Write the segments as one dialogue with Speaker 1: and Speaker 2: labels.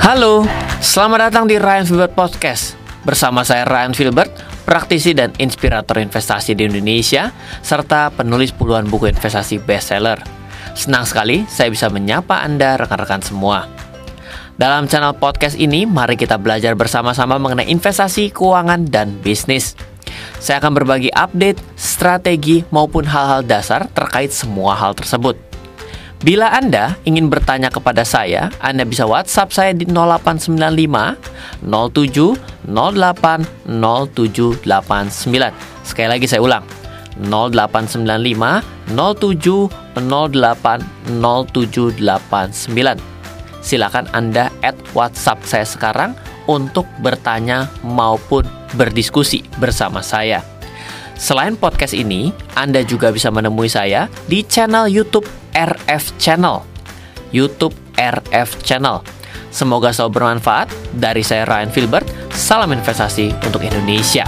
Speaker 1: Halo, selamat datang di Ryan Filbert Podcast. Bersama saya Ryan Filbert, praktisi dan inspirator investasi di Indonesia, serta penulis puluhan buku investasi bestseller. Senang sekali saya bisa menyapa Anda rekan-rekan semua. Dalam channel podcast ini, mari kita belajar bersama-sama mengenai investasi, keuangan, dan bisnis. Saya akan berbagi update, strategi, maupun hal-hal dasar terkait semua hal tersebut. Bila Anda ingin bertanya kepada saya, Anda bisa WhatsApp saya di 0895 07 08 0789. Sekali lagi saya ulang. 0895 07 08 0789. Silakan Anda add WhatsApp saya sekarang untuk bertanya maupun berdiskusi bersama saya. Selain podcast ini, Anda juga bisa menemui saya di channel YouTube RF Channel. YouTube RF Channel. Semoga selalu bermanfaat. Dari saya Ryan Filbert, salam investasi untuk Indonesia.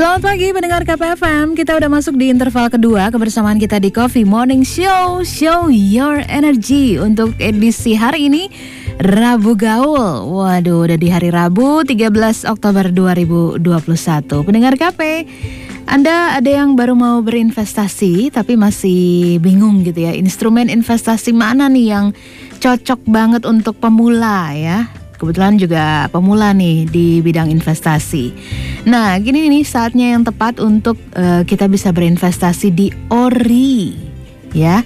Speaker 2: Selamat pagi pendengar KPFM Kita udah masuk di interval kedua Kebersamaan kita di Coffee Morning Show Show Your Energy Untuk edisi hari ini Rabu Gaul Waduh udah di hari Rabu 13 Oktober 2021 Pendengar KP anda ada yang baru mau berinvestasi tapi masih bingung gitu ya Instrumen investasi mana nih yang cocok banget untuk pemula ya kebetulan juga pemula nih di bidang investasi. Nah, gini nih saatnya yang tepat untuk uh, kita bisa berinvestasi di ori, ya.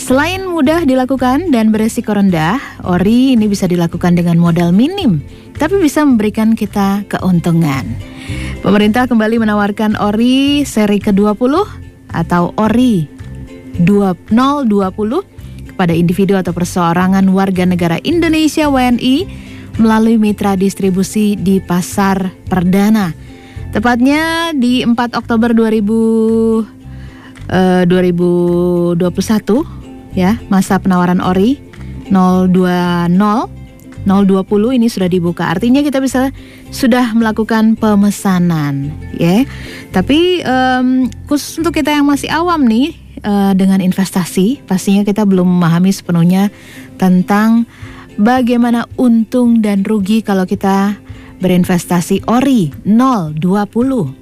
Speaker 2: Selain mudah dilakukan dan beresiko rendah, ori ini bisa dilakukan dengan modal minim, tapi bisa memberikan kita keuntungan. Pemerintah kembali menawarkan ori seri ke-20 atau ori 2020 kepada individu atau perseorangan warga negara Indonesia WNI melalui mitra distribusi di pasar perdana. Tepatnya di 4 Oktober 2000 eh, 2021 ya, masa penawaran ori 020 020 ini sudah dibuka. Artinya kita bisa sudah melakukan pemesanan, ya. Tapi um, khusus untuk kita yang masih awam nih uh, dengan investasi, pastinya kita belum memahami sepenuhnya tentang bagaimana untung dan rugi kalau kita berinvestasi ori 020.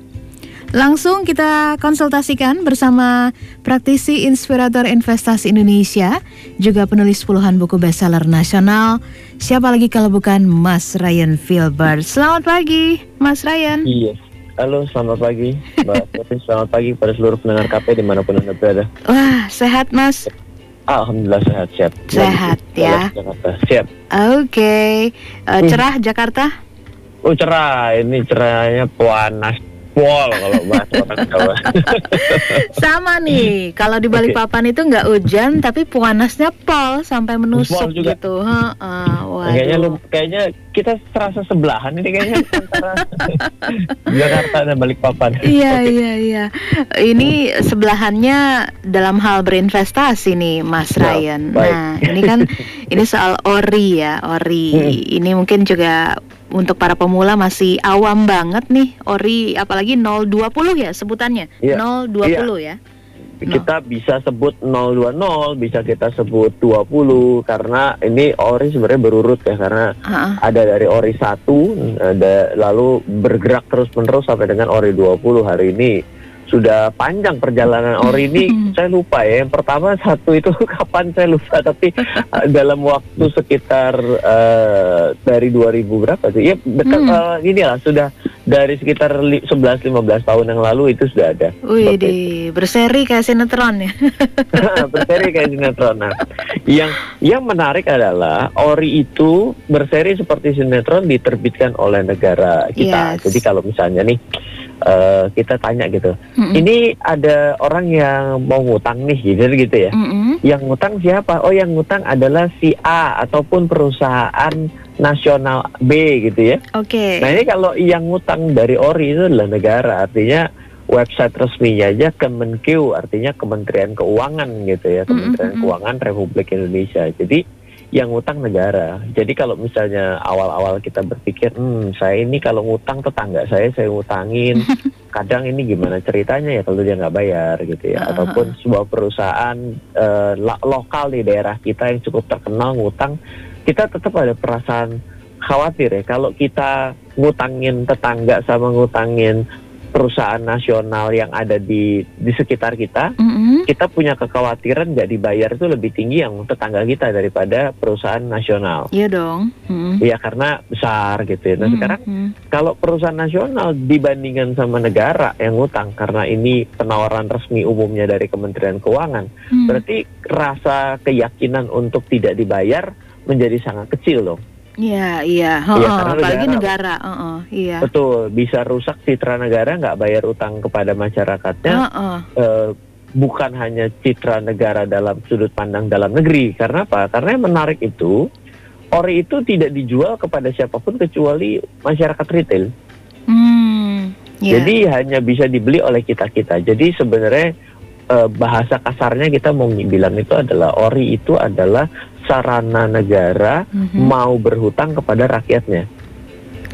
Speaker 2: Langsung kita konsultasikan bersama praktisi inspirator investasi Indonesia, juga penulis puluhan buku bestseller nasional. Siapa lagi kalau bukan Mas Ryan Filbert. Selamat pagi, Mas Ryan.
Speaker 3: Iya. Halo, selamat pagi, Mbak Selamat pagi pada seluruh pendengar KP di mana pun Anda berada.
Speaker 2: Wah, sehat Mas.
Speaker 3: Alhamdulillah sehat siap.
Speaker 2: Sehat ya.
Speaker 3: Jakarta siap.
Speaker 2: Oke, okay. uh, eh, cerah hmm. Jakarta?
Speaker 3: Oh cerah, ini cerahnya panas pol kalau bahas orang Jawa.
Speaker 2: Sama nih, kalau di Balikpapan itu nggak hujan tapi panasnya pol sampai menusuk juga. gitu. Ha,
Speaker 3: uh, kayaknya lu kayaknya kita serasa sebelahan ini kayaknya antara Jakarta dan Balikpapan.
Speaker 2: Iya okay. iya iya. Ini sebelahannya dalam hal berinvestasi nih Mas ya, Ryan. Baik. Nah, ini kan ini soal ori ya, ori. Hmm. Ini mungkin juga untuk para pemula masih awam banget nih ori apalagi 020 ya sebutannya.
Speaker 3: Yeah.
Speaker 2: 020 yeah. ya.
Speaker 3: Kita no. bisa sebut 020, bisa kita sebut 20 karena ini ori sebenarnya berurut ya karena uh -uh. ada dari ori 1 ada lalu bergerak terus-menerus sampai dengan ori 20 hari ini sudah panjang perjalanan ori ini saya lupa ya yang pertama satu itu kapan saya lupa tapi uh, dalam waktu sekitar uh, dari 2000 berapa sih ya dekat hmm. uh, ini lah sudah dari sekitar 11-15 tahun yang lalu itu sudah ada.
Speaker 2: Wih, di berseri kayak sinetron ya.
Speaker 3: berseri kayak sinetron. Nah, yang yang menarik adalah ori itu berseri seperti sinetron diterbitkan oleh negara kita. Yes. Jadi kalau misalnya nih uh, kita tanya gitu, mm-hmm. ini ada orang yang mau ngutang nih gitu gitu ya. Mm-hmm. Yang ngutang siapa? Oh yang ngutang adalah si A ataupun perusahaan nasional B gitu ya.
Speaker 2: Oke. Okay.
Speaker 3: Nah ini kalau yang ngutang dari ori itu adalah negara, artinya website resminya aja Kemenkeu, artinya Kementerian Keuangan gitu ya, Kementerian mm-hmm. Keuangan Republik Indonesia. Jadi yang ngutang negara. Jadi kalau misalnya awal-awal kita berpikir, hmm, saya ini kalau ngutang tetangga saya saya ngutangin, kadang ini gimana ceritanya ya kalau dia nggak bayar gitu ya, ataupun sebuah perusahaan uh, lokal di daerah kita yang cukup terkenal ngutang, kita tetap ada perasaan khawatir ya. Kalau kita ngutangin tetangga sama ngutangin perusahaan nasional yang ada di di sekitar kita, mm-hmm. kita punya kekhawatiran nggak dibayar itu lebih tinggi yang tetangga kita daripada perusahaan nasional.
Speaker 2: Iya dong.
Speaker 3: Mm-hmm. Iya karena besar gitu ya. Nah mm-hmm. sekarang kalau perusahaan nasional dibandingkan sama negara yang ngutang karena ini penawaran resmi umumnya dari Kementerian Keuangan, mm-hmm. berarti rasa keyakinan untuk tidak dibayar menjadi sangat kecil loh.
Speaker 2: Iya, iya. Oh, ya, apalagi negara. negara. Uh, uh, iya.
Speaker 3: Betul, bisa rusak citra negara nggak bayar utang kepada masyarakatnya. Uh, uh. Uh, bukan hanya citra negara dalam sudut pandang dalam negeri. Karena apa? Karena yang menarik itu ori itu tidak dijual kepada siapa pun kecuali masyarakat retail. Hmm, yeah. Jadi hanya bisa dibeli oleh kita kita. Jadi sebenarnya uh, bahasa kasarnya kita mau bilang itu adalah ori itu adalah sarana negara mm-hmm. mau berhutang kepada rakyatnya.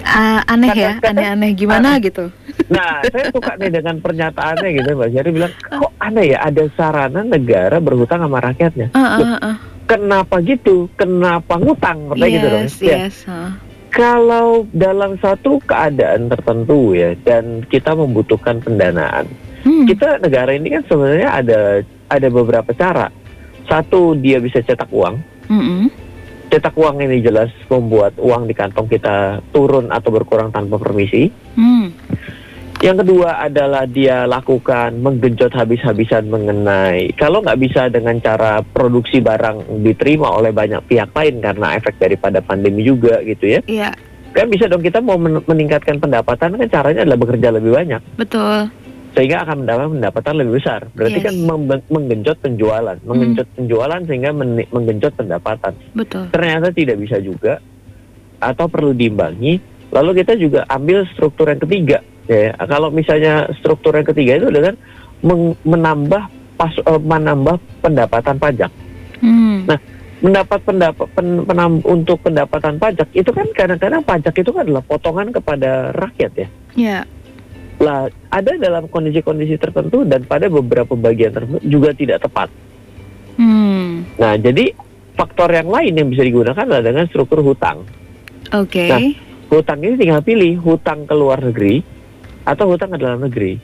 Speaker 2: Uh, aneh ya, aneh-aneh gimana uh, gitu.
Speaker 3: Nah, saya suka nih dengan pernyataannya gitu, Mbak Syari bilang, kok aneh ya ada sarana negara berhutang sama rakyatnya. Uh, uh, uh. Kenapa gitu? Kenapa ngutang? Katanya yes, gitu dong.
Speaker 2: Yes, ya. uh.
Speaker 3: Kalau dalam satu keadaan tertentu ya, dan kita membutuhkan pendanaan, hmm. kita negara ini kan sebenarnya ada ada beberapa cara. Satu dia bisa cetak uang, Mm-hmm. Cetak uang ini jelas membuat uang di kantong kita turun atau berkurang tanpa permisi. Mm. Yang kedua adalah dia lakukan menggenjot habis-habisan mengenai kalau nggak bisa dengan cara produksi barang diterima oleh banyak pihak lain karena efek daripada pandemi juga gitu ya.
Speaker 2: Iya.
Speaker 3: Kan bisa dong kita mau meningkatkan pendapatan kan caranya adalah bekerja lebih banyak.
Speaker 2: Betul
Speaker 3: sehingga akan mendapat pendapatan lebih besar. Berarti yes. kan menggenjot penjualan, menggenjot hmm. penjualan sehingga menggenjot pendapatan.
Speaker 2: Betul.
Speaker 3: Ternyata tidak bisa juga atau perlu diimbangi. Lalu kita juga ambil struktur yang ketiga. Ya, kalau misalnya struktur yang ketiga itu adalah menambah pas uh, menambah pendapatan pajak. Hmm. Nah, mendapat pendapat pen, penam, untuk pendapatan pajak itu kan kadang-kadang pajak itu kan adalah potongan kepada rakyat ya.
Speaker 2: Yeah.
Speaker 3: Lah, ada dalam kondisi-kondisi tertentu dan pada beberapa bagian tertentu juga tidak tepat. Hmm. Nah, jadi faktor yang lain yang bisa digunakan adalah dengan struktur hutang.
Speaker 2: Oke. Okay.
Speaker 3: Nah, hutang ini tinggal pilih hutang ke luar negeri atau hutang ke dalam negeri.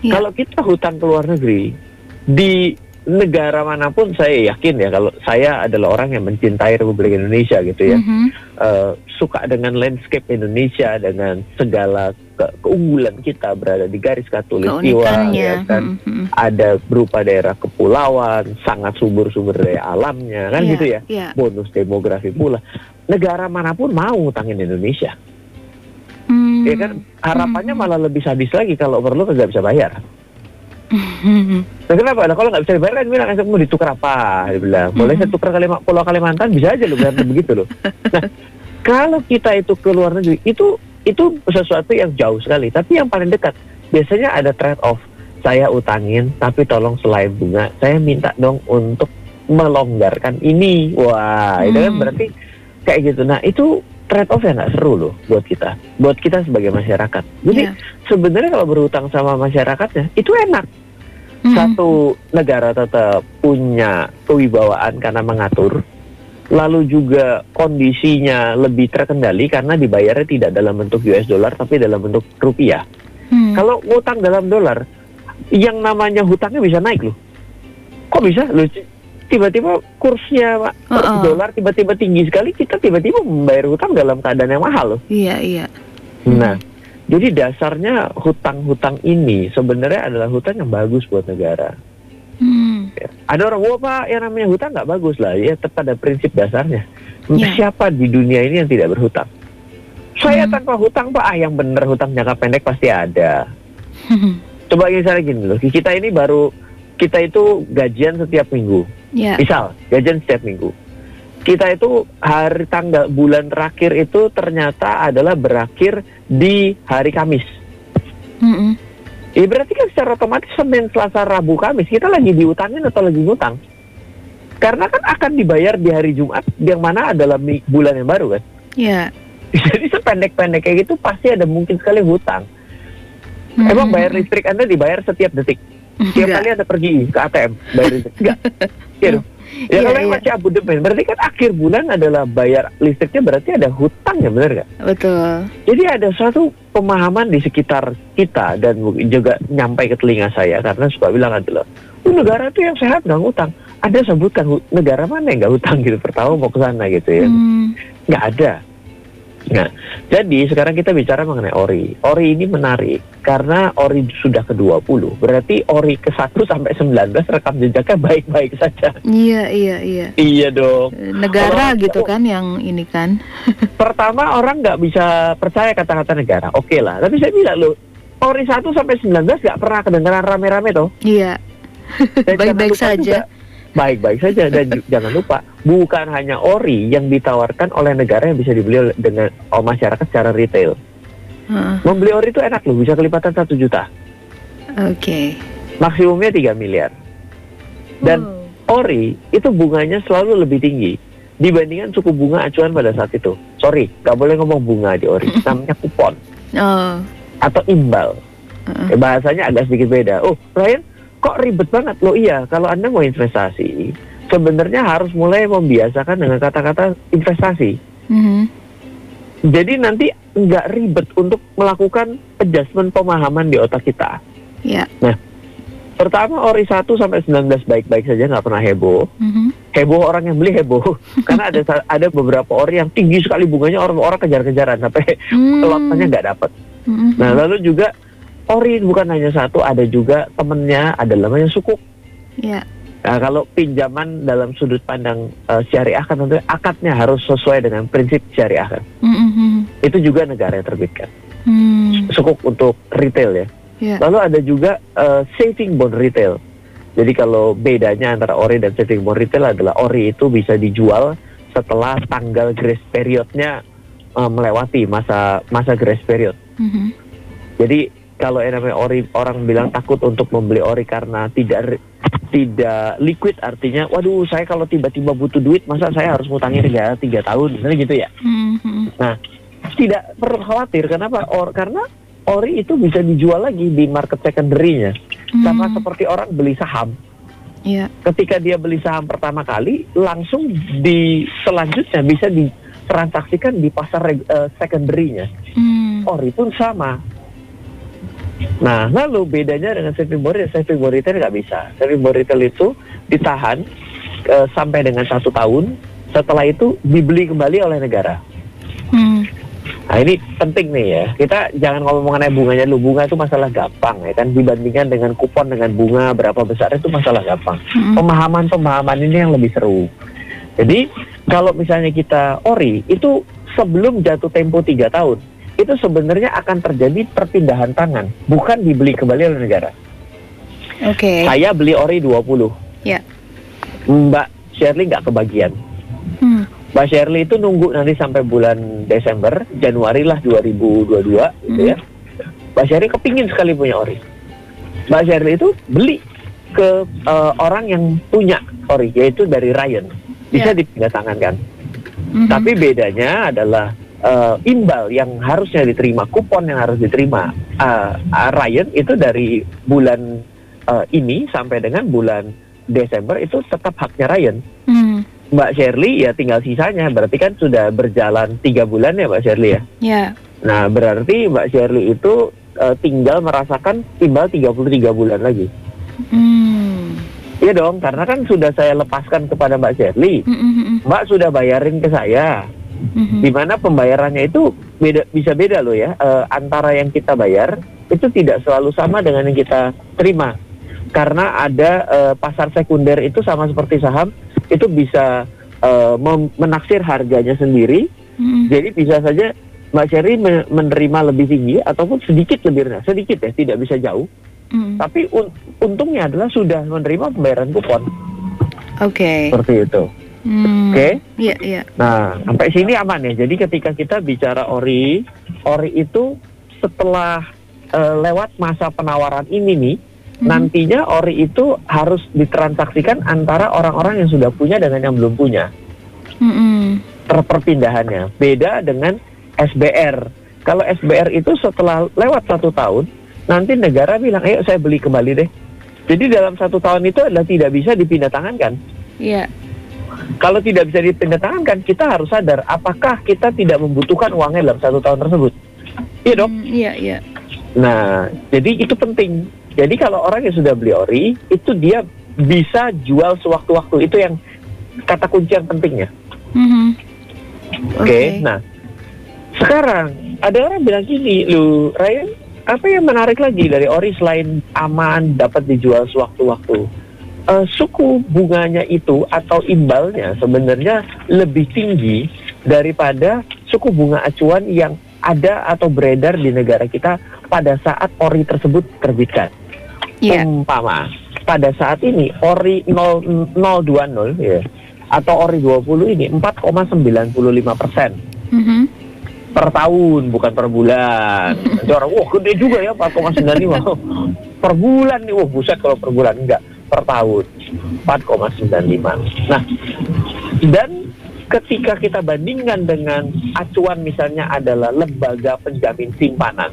Speaker 3: Ya. Kalau kita hutang ke luar negeri di negara mana pun saya yakin ya kalau saya adalah orang yang mencintai Republik Indonesia gitu ya mm-hmm. uh, suka dengan landscape Indonesia dengan segala ke- keunggulan kita berada di garis katulistiwa ya kan mm-hmm. ada berupa daerah kepulauan sangat subur-subur daya alamnya kan yeah, gitu ya yeah. bonus demografi pula negara mana pun mau ngutangin Indonesia mm-hmm. ya kan harapannya mm-hmm. malah lebih sadis lagi kalau perlu nggak bisa bayar Nah, kenapa? Nah, kalau nggak bisa dibayar kan bilang mau ditukar apa? Dia bilang, boleh saya tukar Kalima, Pulau Kalimantan bisa aja loh, biar begitu loh. Nah, kalau kita itu ke luar negeri, itu itu sesuatu yang jauh sekali. Tapi yang paling dekat, biasanya ada trade off. Saya utangin, tapi tolong selain bunga, saya minta dong untuk melonggarkan ini. Wah, hmm. itu kan hmm. berarti kayak gitu. Nah, itu trade off yang nggak seru loh buat kita, buat kita sebagai masyarakat. Jadi yeah. sebenarnya kalau berhutang sama masyarakatnya itu enak. Satu negara tetap punya kewibawaan karena mengatur, lalu juga kondisinya lebih terkendali karena dibayarnya tidak dalam bentuk US dollar tapi dalam bentuk rupiah. Mm. Kalau ngutang dalam dolar, yang namanya hutangnya bisa naik loh. Kok bisa? Loh, tiba-tiba kursnya Pak, uh -uh. dolar tiba-tiba tinggi sekali, kita tiba-tiba membayar hutang dalam keadaan yang mahal loh.
Speaker 2: Iya, iya.
Speaker 3: Nah, jadi dasarnya hutang-hutang ini sebenarnya adalah hutang yang bagus buat negara. Hmm. Ya. Ada orang, wah Pak, yang namanya hutang nggak bagus lah. Ya, tetap ada prinsip dasarnya. Yeah. Siapa di dunia ini yang tidak berhutang? Saya hmm. tanpa hutang Pak, ah yang bener hutang jangka pendek pasti ada. Coba misalnya gini loh, kita ini baru kita itu gajian setiap minggu. Yeah. Misal gajian setiap minggu. Kita itu hari tanggal bulan terakhir itu ternyata adalah berakhir di hari Kamis. Mm -hmm. Ya berarti kan secara otomatis Senin, Selasa, Rabu, Kamis kita lagi diutangin atau lagi ngutang? Karena kan akan dibayar di hari Jumat yang mana adalah bulan yang baru kan.
Speaker 2: Iya.
Speaker 3: Jadi sependek-pendek kayak gitu pasti ada mungkin sekali hutang. Hmm. Emang bayar listrik Anda dibayar setiap detik. Tiap kali Anda pergi ke ATM bayar listrik. Enggak. Iya Ya, kalau yang iya. masih abu demen, berarti kan akhir bulan adalah bayar listriknya berarti ada hutang ya benar nggak?
Speaker 2: Betul.
Speaker 3: Jadi ada suatu pemahaman di sekitar kita dan juga nyampe ke telinga saya karena suka bilang adalah, oh, negara itu yang sehat nggak hutang. Ada sebutkan negara mana yang nggak hutang gitu pertama mau ke sana gitu ya? Hmm. Nggak hmm. ada. Nah, jadi sekarang kita bicara mengenai ori. Ori ini menarik karena ori sudah ke-20. Berarti ori ke-1 sampai 19 rekam jejaknya baik-baik saja.
Speaker 2: Iya, iya, iya.
Speaker 3: Iya dong.
Speaker 2: Negara Kalau, gitu kan yang ini kan.
Speaker 3: pertama orang nggak bisa percaya kata-kata negara. Oke okay lah, tapi saya bilang loh, ori 1 sampai 19 nggak pernah kedengaran rame-rame toh.
Speaker 2: Iya. Baik-baik saja. Juga,
Speaker 3: baik-baik saja dan jangan lupa bukan hanya ori yang ditawarkan oleh negara yang bisa dibeli dengan oh, masyarakat secara retail. Uh. Membeli ori itu enak loh, bisa kelipatan satu juta.
Speaker 2: Oke. Okay.
Speaker 3: Maksimumnya 3 miliar. Dan oh. ori itu bunganya selalu lebih tinggi dibandingkan suku bunga acuan pada saat itu. Sorry, nggak boleh ngomong bunga di ori, namanya kupon. Oh. Atau imbal. Uh. bahasanya agak sedikit beda. Oh, Ryan, kok ribet banget loh iya kalau anda mau investasi sebenarnya harus mulai membiasakan dengan kata-kata investasi mm-hmm. jadi nanti nggak ribet untuk melakukan adjustment pemahaman di otak kita
Speaker 2: yeah.
Speaker 3: nah pertama ori 1 sampai 19 baik-baik saja nggak pernah heboh mm-hmm. heboh orang yang beli heboh karena ada ada beberapa ori yang tinggi sekali bunganya orang-orang kejar-kejaran sampai mm. lotnya nggak dapat mm-hmm. nah lalu juga ori bukan hanya satu, ada juga temennya ada namanya sukuk.
Speaker 2: Iya.
Speaker 3: Nah, kalau pinjaman dalam sudut pandang uh, syariah kan tentu akadnya harus sesuai dengan prinsip syariah kan. Mm-hmm. Itu juga negara yang terbitkan. Mm. Sukuk untuk retail ya. Yeah. Lalu ada juga uh, saving bond retail. Jadi kalau bedanya antara ori dan saving bond retail adalah ori itu bisa dijual setelah tanggal grace periodnya uh, melewati masa masa grace period. Mm-hmm. Jadi kalau yang namanya ori orang bilang takut untuk membeli ori karena tidak tidak liquid artinya waduh saya kalau tiba-tiba butuh duit masa saya harus ngutangin tiga tiga tahun misalnya gitu ya mm-hmm. nah tidak perlu khawatir kenapa or karena ori itu bisa dijual lagi di market secondary-nya mm. sama seperti orang beli saham
Speaker 2: yeah.
Speaker 3: ketika dia beli saham pertama kali langsung di selanjutnya bisa ditransaksikan di pasar uh, secondary-nya mm. ori pun sama Nah, lalu bedanya dengan saving bond retail, saving bond retail nggak bisa. Saving bond retail itu ditahan uh, sampai dengan satu tahun, setelah itu dibeli kembali oleh negara. Hmm. Nah ini penting nih ya, kita jangan ngomong mengenai bunganya dulu, bunga itu masalah gampang ya kan, dibandingkan dengan kupon dengan bunga berapa besar itu masalah gampang. Hmm. Pemahaman-pemahaman ini yang lebih seru. Jadi kalau misalnya kita ori, itu sebelum jatuh tempo tiga tahun, itu sebenarnya akan terjadi perpindahan tangan, bukan dibeli kembali oleh negara.
Speaker 2: Oke. Okay.
Speaker 3: Saya beli ori 20.
Speaker 2: Ya.
Speaker 3: Mbak Shirley nggak kebagian. Hmm. Mbak Shirley itu nunggu nanti sampai bulan Desember, Januari lah 2022 gitu hmm. gitu ya. Mbak Shirley kepingin sekali punya ori. Mbak Shirley itu beli ke uh, orang yang punya ori, yaitu dari Ryan. Bisa yeah. dipindah tangan kan. Mm -hmm. Tapi bedanya adalah uh, imbal yang harusnya diterima, kupon yang harus diterima uh, uh, Ryan itu dari bulan uh, ini sampai dengan bulan Desember itu tetap haknya Ryan. Hmm. Mbak Shirley ya tinggal sisanya, berarti kan sudah berjalan tiga bulan ya Mbak Shirley ya.
Speaker 2: Yeah.
Speaker 3: Nah berarti Mbak Shirley itu uh, tinggal merasakan imbal 33 bulan lagi. Hmm. Iya dong, karena kan sudah saya lepaskan kepada Mbak Shirley. Mm -hmm. Mbak sudah bayarin ke saya mm-hmm. di mana pembayarannya itu beda bisa beda loh ya e, antara yang kita bayar itu tidak selalu sama dengan yang kita terima karena ada e, pasar sekunder itu sama seperti saham itu bisa e, menaksir harganya sendiri mm-hmm. jadi bisa saja Mbak Sherry menerima lebih tinggi ataupun sedikit lebih rendah sedikit ya tidak bisa jauh mm. tapi un untungnya adalah sudah menerima pembayaran kupon
Speaker 2: oke okay.
Speaker 3: seperti itu
Speaker 2: Hmm,
Speaker 3: Oke. Okay?
Speaker 2: Iya, iya.
Speaker 3: Nah, sampai sini aman ya. Jadi ketika kita bicara ori, ori itu setelah uh, lewat masa penawaran ini nih, hmm. nantinya ori itu harus ditransaksikan antara orang-orang yang sudah punya dengan yang belum punya. Hmm. Terperpindahannya beda dengan SBR. Kalau SBR itu setelah lewat satu tahun, nanti negara bilang, ayo saya beli kembali deh. Jadi dalam satu tahun itu adalah tidak bisa dipindah tangan kan?
Speaker 2: Iya.
Speaker 3: Kalau tidak bisa dipindah tangan kan, kita harus sadar apakah kita tidak membutuhkan uangnya dalam satu tahun tersebut. Iya dong?
Speaker 2: Hmm, iya, iya.
Speaker 3: Nah, jadi itu penting. Jadi kalau orang yang sudah beli ori, itu dia bisa jual sewaktu-waktu. Itu yang kata kunci yang pentingnya. Mm -hmm. Oke, okay. okay. nah sekarang ada orang bilang gini, lu Ryan, apa yang menarik lagi dari ori selain aman dapat dijual sewaktu-waktu? Uh, suku bunganya itu atau imbalnya sebenarnya lebih tinggi daripada suku bunga acuan yang ada atau beredar di negara kita pada saat ori tersebut terbitkan. Yeah. Umpama pada saat ini ori 0, 020 ya atau ori 20 ini 4,95 persen. Mm -hmm. Per tahun bukan per bulan. Nanti orang, wah gede juga ya 4,95 per bulan nih, wah buset kalau per bulan enggak per tahun 4,95. Nah dan ketika kita bandingkan dengan acuan misalnya adalah lembaga penjamin simpanan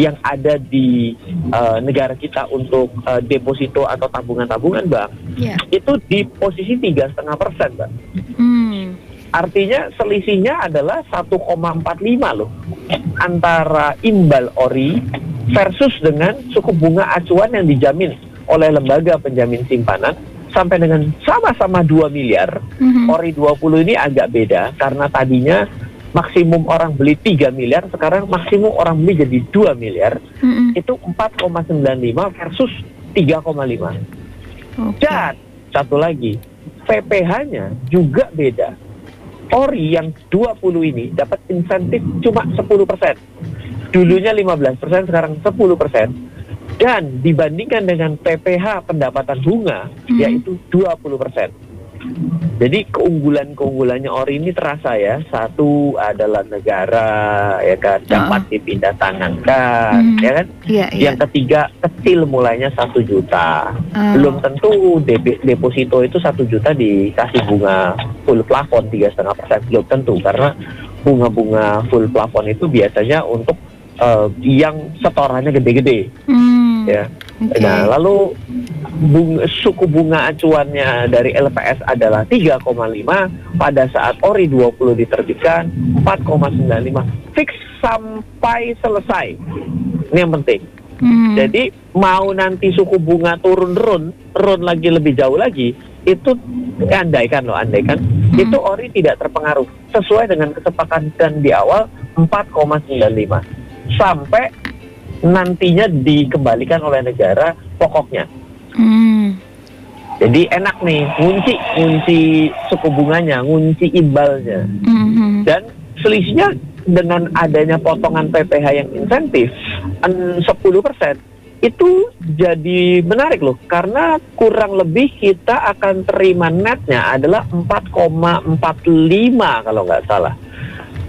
Speaker 3: yang ada di uh, negara kita untuk uh, deposito atau tabungan-tabungan bank yeah. itu di posisi tiga setengah persen bang. Hmm. Artinya selisihnya adalah 1,45 loh antara imbal ori versus dengan suku bunga acuan yang dijamin oleh lembaga penjamin simpanan sampai dengan sama-sama 2 miliar, mm-hmm. ori 20 ini agak beda karena tadinya maksimum orang beli 3 miliar, sekarang maksimum orang beli jadi 2 miliar. Mm-hmm. Itu 4,95 versus 3,5. Okay. Dan satu lagi, PPh-nya juga beda. Ori yang 20 ini dapat insentif cuma 10%. Dulunya 15%, sekarang 10% dan dibandingkan dengan PPH pendapatan bunga hmm. yaitu 20 persen. Jadi keunggulan-keunggulannya ori ini terasa ya. Satu adalah negara ya kan dapat dipindah tangankan, hmm. ya kan. Yeah, yeah. Yang ketiga kecil mulainya satu juta. Uh. Belum tentu deposito itu satu juta dikasih bunga full plafon tiga setengah persen. Belum tentu karena bunga-bunga full plafon itu biasanya untuk uh, yang setorannya gede-gede. Hmm ya. Okay. Nah, lalu bunga, suku bunga acuannya dari LPS adalah 3,5 pada saat ORI 20 diterbitkan 4,95 fix sampai selesai. Ini yang penting. Hmm. Jadi mau nanti suku bunga turun lagi lebih jauh lagi, itu andaikan loh, andaikan hmm. itu ori tidak terpengaruh sesuai dengan kesepakatan di awal 4,95 sampai nantinya dikembalikan oleh negara pokoknya. Hmm. Jadi enak nih, ngunci ngunci suku bunganya, ngunci imbalnya. Hmm. Dan selisihnya dengan adanya potongan PPh yang insentif 10% itu jadi menarik loh karena kurang lebih kita akan terima netnya adalah 4,45 kalau nggak salah.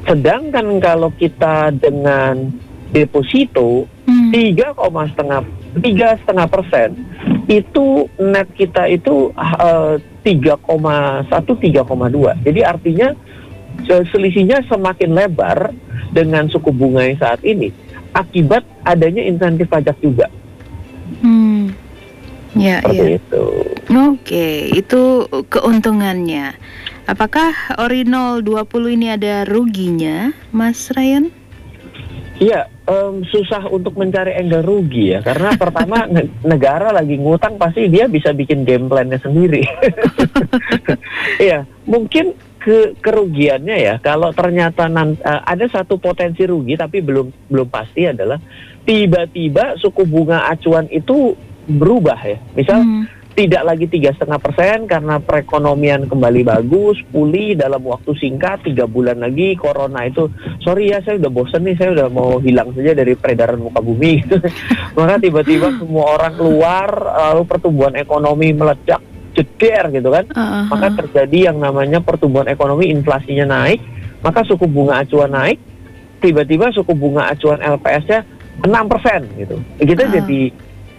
Speaker 3: Sedangkan kalau kita dengan deposito hmm. tiga koma setengah tiga setengah persen itu net kita itu eh, tiga koma satu tiga koma dua jadi artinya selisihnya semakin lebar dengan suku bunga yang saat ini akibat adanya insentif pajak juga.
Speaker 2: Hmm. Ya,
Speaker 3: Seperti ya. itu.
Speaker 2: Oke, itu keuntungannya. Apakah ori 020 ini ada ruginya, Mas Ryan?
Speaker 3: Iya, um, susah untuk mencari angle rugi ya, karena pertama negara lagi ngutang pasti dia bisa bikin game plan-nya sendiri. Iya, mungkin ke kerugiannya ya, kalau ternyata nan, uh, ada satu potensi rugi tapi belum belum pasti adalah tiba-tiba suku bunga acuan itu berubah ya, misal. Hmm tidak lagi tiga setengah persen karena perekonomian kembali bagus, pulih dalam waktu singkat tiga bulan lagi corona itu, sorry ya saya udah bosen nih, saya udah mau hilang saja dari peredaran muka bumi. Maka tiba-tiba semua orang keluar, lalu pertumbuhan ekonomi meledak jeder gitu kan, uh-huh. maka terjadi yang namanya pertumbuhan ekonomi, inflasinya naik, maka suku bunga acuan naik, tiba-tiba suku bunga acuan LPS-nya enam persen gitu. Kita uh. jadi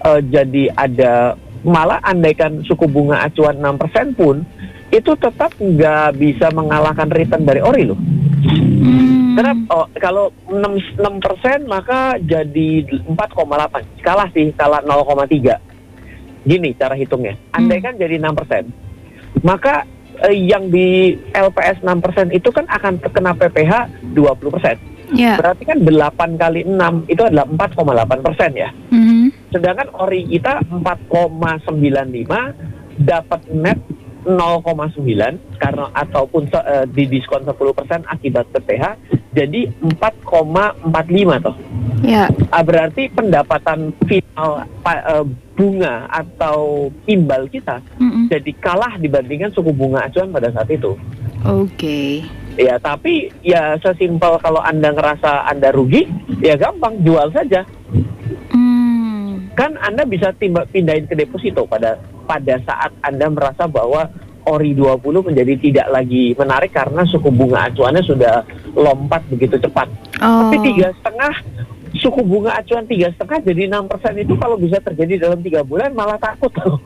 Speaker 3: uh, jadi ada malah andaikan suku bunga acuan 6% pun itu tetap nggak bisa mengalahkan return dari ori loh. Hmm. Karena oh, kalau 6, 6% maka jadi 4,8. Kalah sih, kalah 0,3. Gini cara hitungnya. Andai kan jadi 6%. Maka eh, yang di LPS 6% itu kan akan terkena PPH 20%. Yeah. Berarti kan 8 kali 6 itu adalah 4,8 persen ya. Mm -hmm. Sedangkan ori kita 4,95 dapat net 0,9 karena ataupun uh, di diskon 10% akibat PPH jadi 4,45 toh. Ya. Uh, berarti pendapatan final uh, bunga atau imbal kita mm -mm. jadi kalah dibandingkan suku bunga acuan pada saat itu.
Speaker 2: Oke. Okay.
Speaker 3: Ya, tapi ya sesimpel kalau Anda ngerasa Anda rugi, ya gampang jual saja. Kan Anda bisa timba, pindahin ke deposito pada pada saat Anda merasa bahwa ori 20 menjadi tidak lagi menarik karena suku bunga acuannya sudah lompat begitu cepat. Oh. Tapi tiga setengah suku bunga acuan tiga setengah jadi enam persen itu kalau bisa terjadi dalam tiga bulan malah takut loh.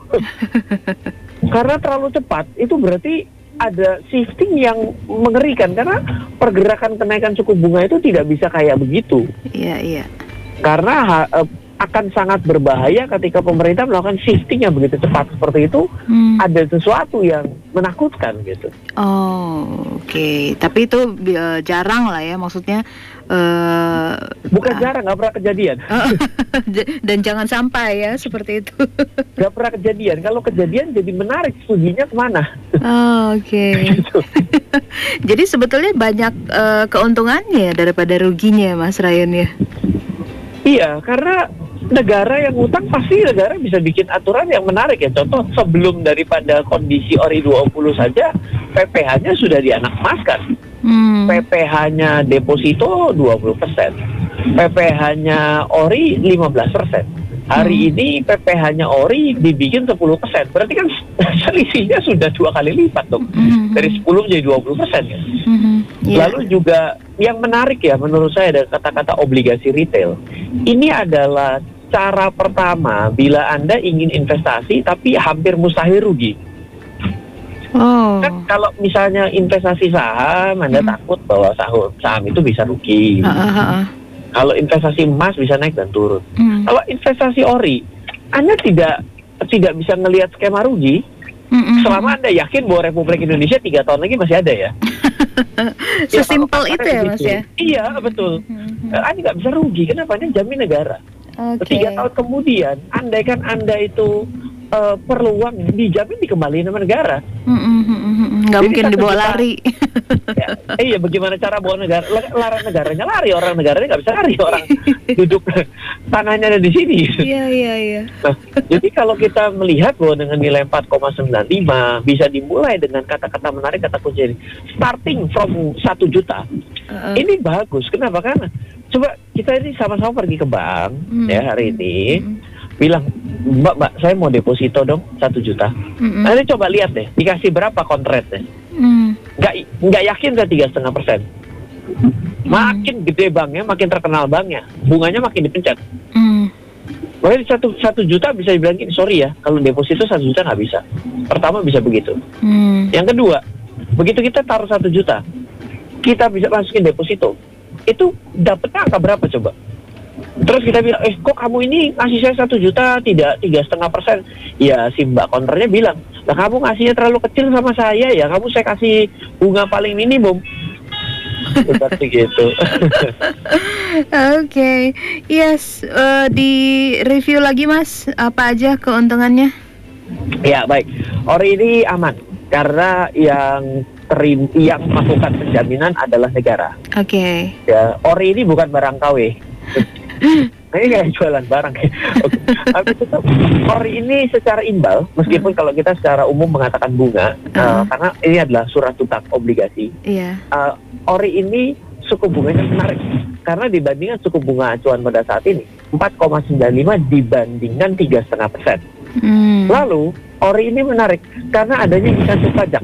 Speaker 3: karena terlalu cepat itu berarti ada shifting yang mengerikan karena pergerakan kenaikan suku bunga itu tidak bisa kayak begitu.
Speaker 2: Iya iya.
Speaker 3: Karena uh, akan sangat berbahaya ketika pemerintah melakukan shifting yang begitu cepat seperti itu. Hmm. Ada sesuatu yang menakutkan gitu.
Speaker 2: Oh, oke. Okay. Tapi itu uh, jarang lah ya, maksudnya. Uh,
Speaker 3: Bukan uh, jarang, nggak pernah kejadian.
Speaker 2: Dan jangan sampai ya seperti itu.
Speaker 3: Nggak pernah kejadian. Kalau kejadian jadi menarik, studinya ke mana?
Speaker 2: Oh, oke. Okay. gitu. jadi sebetulnya banyak uh, keuntungannya daripada ruginya, Mas Ryan ya.
Speaker 3: Iya, karena negara yang utang pasti negara bisa bikin aturan yang menarik ya. Contoh sebelum daripada kondisi ORI 20 saja PPH-nya sudah dianakmaskan. Hmm. PPH-nya deposito 20%. PPH-nya ORI 15%. Hari hmm. ini PPH-nya ORI dibikin 10%. Berarti kan selisihnya sudah dua kali lipat dong. Hmm. Dari 10 menjadi 20% ya. Hmm. Yeah. Lalu juga yang menarik ya menurut saya ada kata-kata obligasi retail. Ini adalah cara pertama bila Anda ingin investasi tapi hampir mustahil rugi. Oh. Kan kalau misalnya investasi saham, Anda hmm. takut bahwa saham saham itu bisa rugi. Uh, uh, uh. Kalau investasi emas bisa naik dan turun. Hmm. Kalau investasi ori, Anda tidak tidak bisa melihat skema rugi. Mm-mm. Selama Anda yakin bahwa Republik Indonesia tiga tahun lagi masih ada ya.
Speaker 2: Sesimpel ya, itu ya Mas ya?
Speaker 3: Iya betul. Mm-hmm. Anda nggak bisa rugi, kenapa? Ini jamin negara. Okay. Tiga tahun kemudian, andaikan Anda itu uh, perlu uang dijamin dikembalikan sama negara.
Speaker 2: Nggak mungkin dibawa lari.
Speaker 3: ya, iya, bagaimana cara bawa negara? Larang negaranya lari, orang negaranya nggak bisa lari, orang duduk tanahnya ada di sini.
Speaker 2: Iya iya iya.
Speaker 3: Nah, jadi kalau kita melihat bahwa dengan nilai 4,95 bisa dimulai dengan kata-kata menarik kata kunci ini, starting from satu juta. Uh -uh. Ini bagus. Kenapa? Karena coba kita ini sama-sama pergi ke bank hmm. ya hari ini. Hmm bilang mbak mbak saya mau deposito dong satu juta mm-hmm. nanti coba lihat deh dikasih berapa kontraknya mm. nggak nggak yakin saya tiga setengah persen makin gede banknya makin terkenal banknya bunganya makin dipencet mm. Makanya satu satu juta bisa dibilang gini, sorry ya, kalau deposito satu juta nggak bisa. Pertama bisa begitu. Mm. Yang kedua, begitu kita taruh satu juta, kita bisa masukin deposito, itu dapetnya angka berapa coba? Terus kita bilang, eh kok kamu ini ngasih saya satu juta tidak tiga setengah persen? Ya si mbak konternya bilang, lah kamu ngasihnya terlalu kecil sama saya ya, kamu saya kasih bunga paling minimum. Seperti gitu.
Speaker 2: Oke, okay. yes, uh, di review lagi mas, apa aja keuntungannya?
Speaker 3: Ya baik, ori ini aman karena yang terim yang melakukan penjaminan adalah negara.
Speaker 2: Oke. Okay.
Speaker 3: Ya, ori ini bukan barang KW ini kayak jualan barang ya. Okay. Tapi tetap ori ini secara imbal, meskipun kalau kita secara umum mengatakan bunga, uh. Uh, karena ini adalah surat utang obligasi.
Speaker 2: Yeah. Uh,
Speaker 3: ori ini suku bunganya menarik karena dibandingkan suku bunga acuan pada saat ini 4,95 dibandingkan tiga setengah persen. Hmm. Lalu ori ini menarik karena adanya insentif pajak.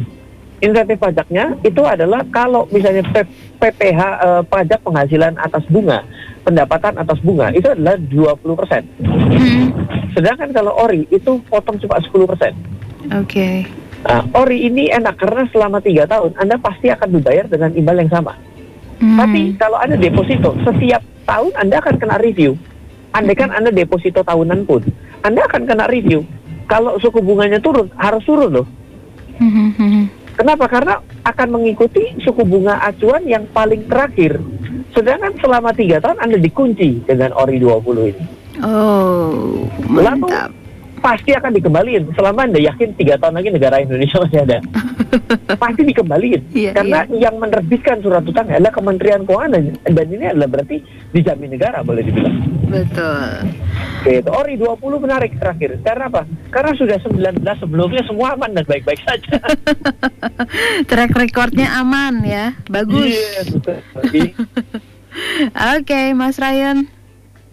Speaker 3: Insentif pajaknya itu adalah kalau misalnya PPH eh, pajak penghasilan atas bunga, pendapatan atas bunga itu adalah 20 persen. Hmm. Sedangkan kalau ori itu potong cuma 10 persen.
Speaker 2: Oke. Okay.
Speaker 3: Nah, ori ini enak karena selama tiga tahun Anda pasti akan dibayar dengan imbal yang sama. Hmm. Tapi kalau ada deposito, setiap tahun Anda akan kena review. Andai kan Anda deposito tahunan pun, Anda akan kena review. Kalau suku bunganya turun, harus turun loh. Hmm, hmm, Kenapa? Karena akan mengikuti suku bunga acuan yang paling terakhir. Sedangkan selama tiga tahun Anda dikunci dengan ORI 20 ini.
Speaker 2: Oh, mantap.
Speaker 3: Lalu, pasti akan dikembaliin. Selama anda yakin tiga tahun lagi negara Indonesia masih ada pasti dikembaliin. Yeah, karena yeah. yang menerbitkan surat utang adalah Kementerian Keuangan dan ini adalah berarti dijamin negara boleh dibilang.
Speaker 2: Betul.
Speaker 3: Oke, Ori 20 menarik terakhir. Karena apa? Karena sudah 19 sebelumnya semua aman dan baik-baik saja.
Speaker 2: Track recordnya aman ya bagus. Yes, betul. Oke, okay, Mas Ryan.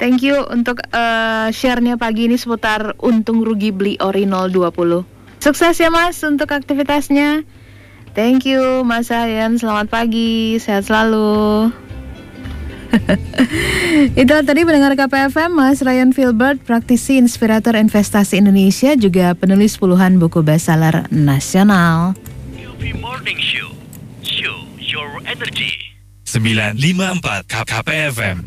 Speaker 2: Thank you untuk uh, share-nya pagi ini seputar untung rugi beli ori 020. Sukses ya Mas untuk aktivitasnya. Thank you Mas Ayan, selamat pagi, sehat selalu. Itu tadi pendengar KPFM Mas Ryan Filbert, praktisi inspirator investasi Indonesia, juga penulis puluhan buku bestseller nasional. Morning Show, show your energy. 954 KPFM.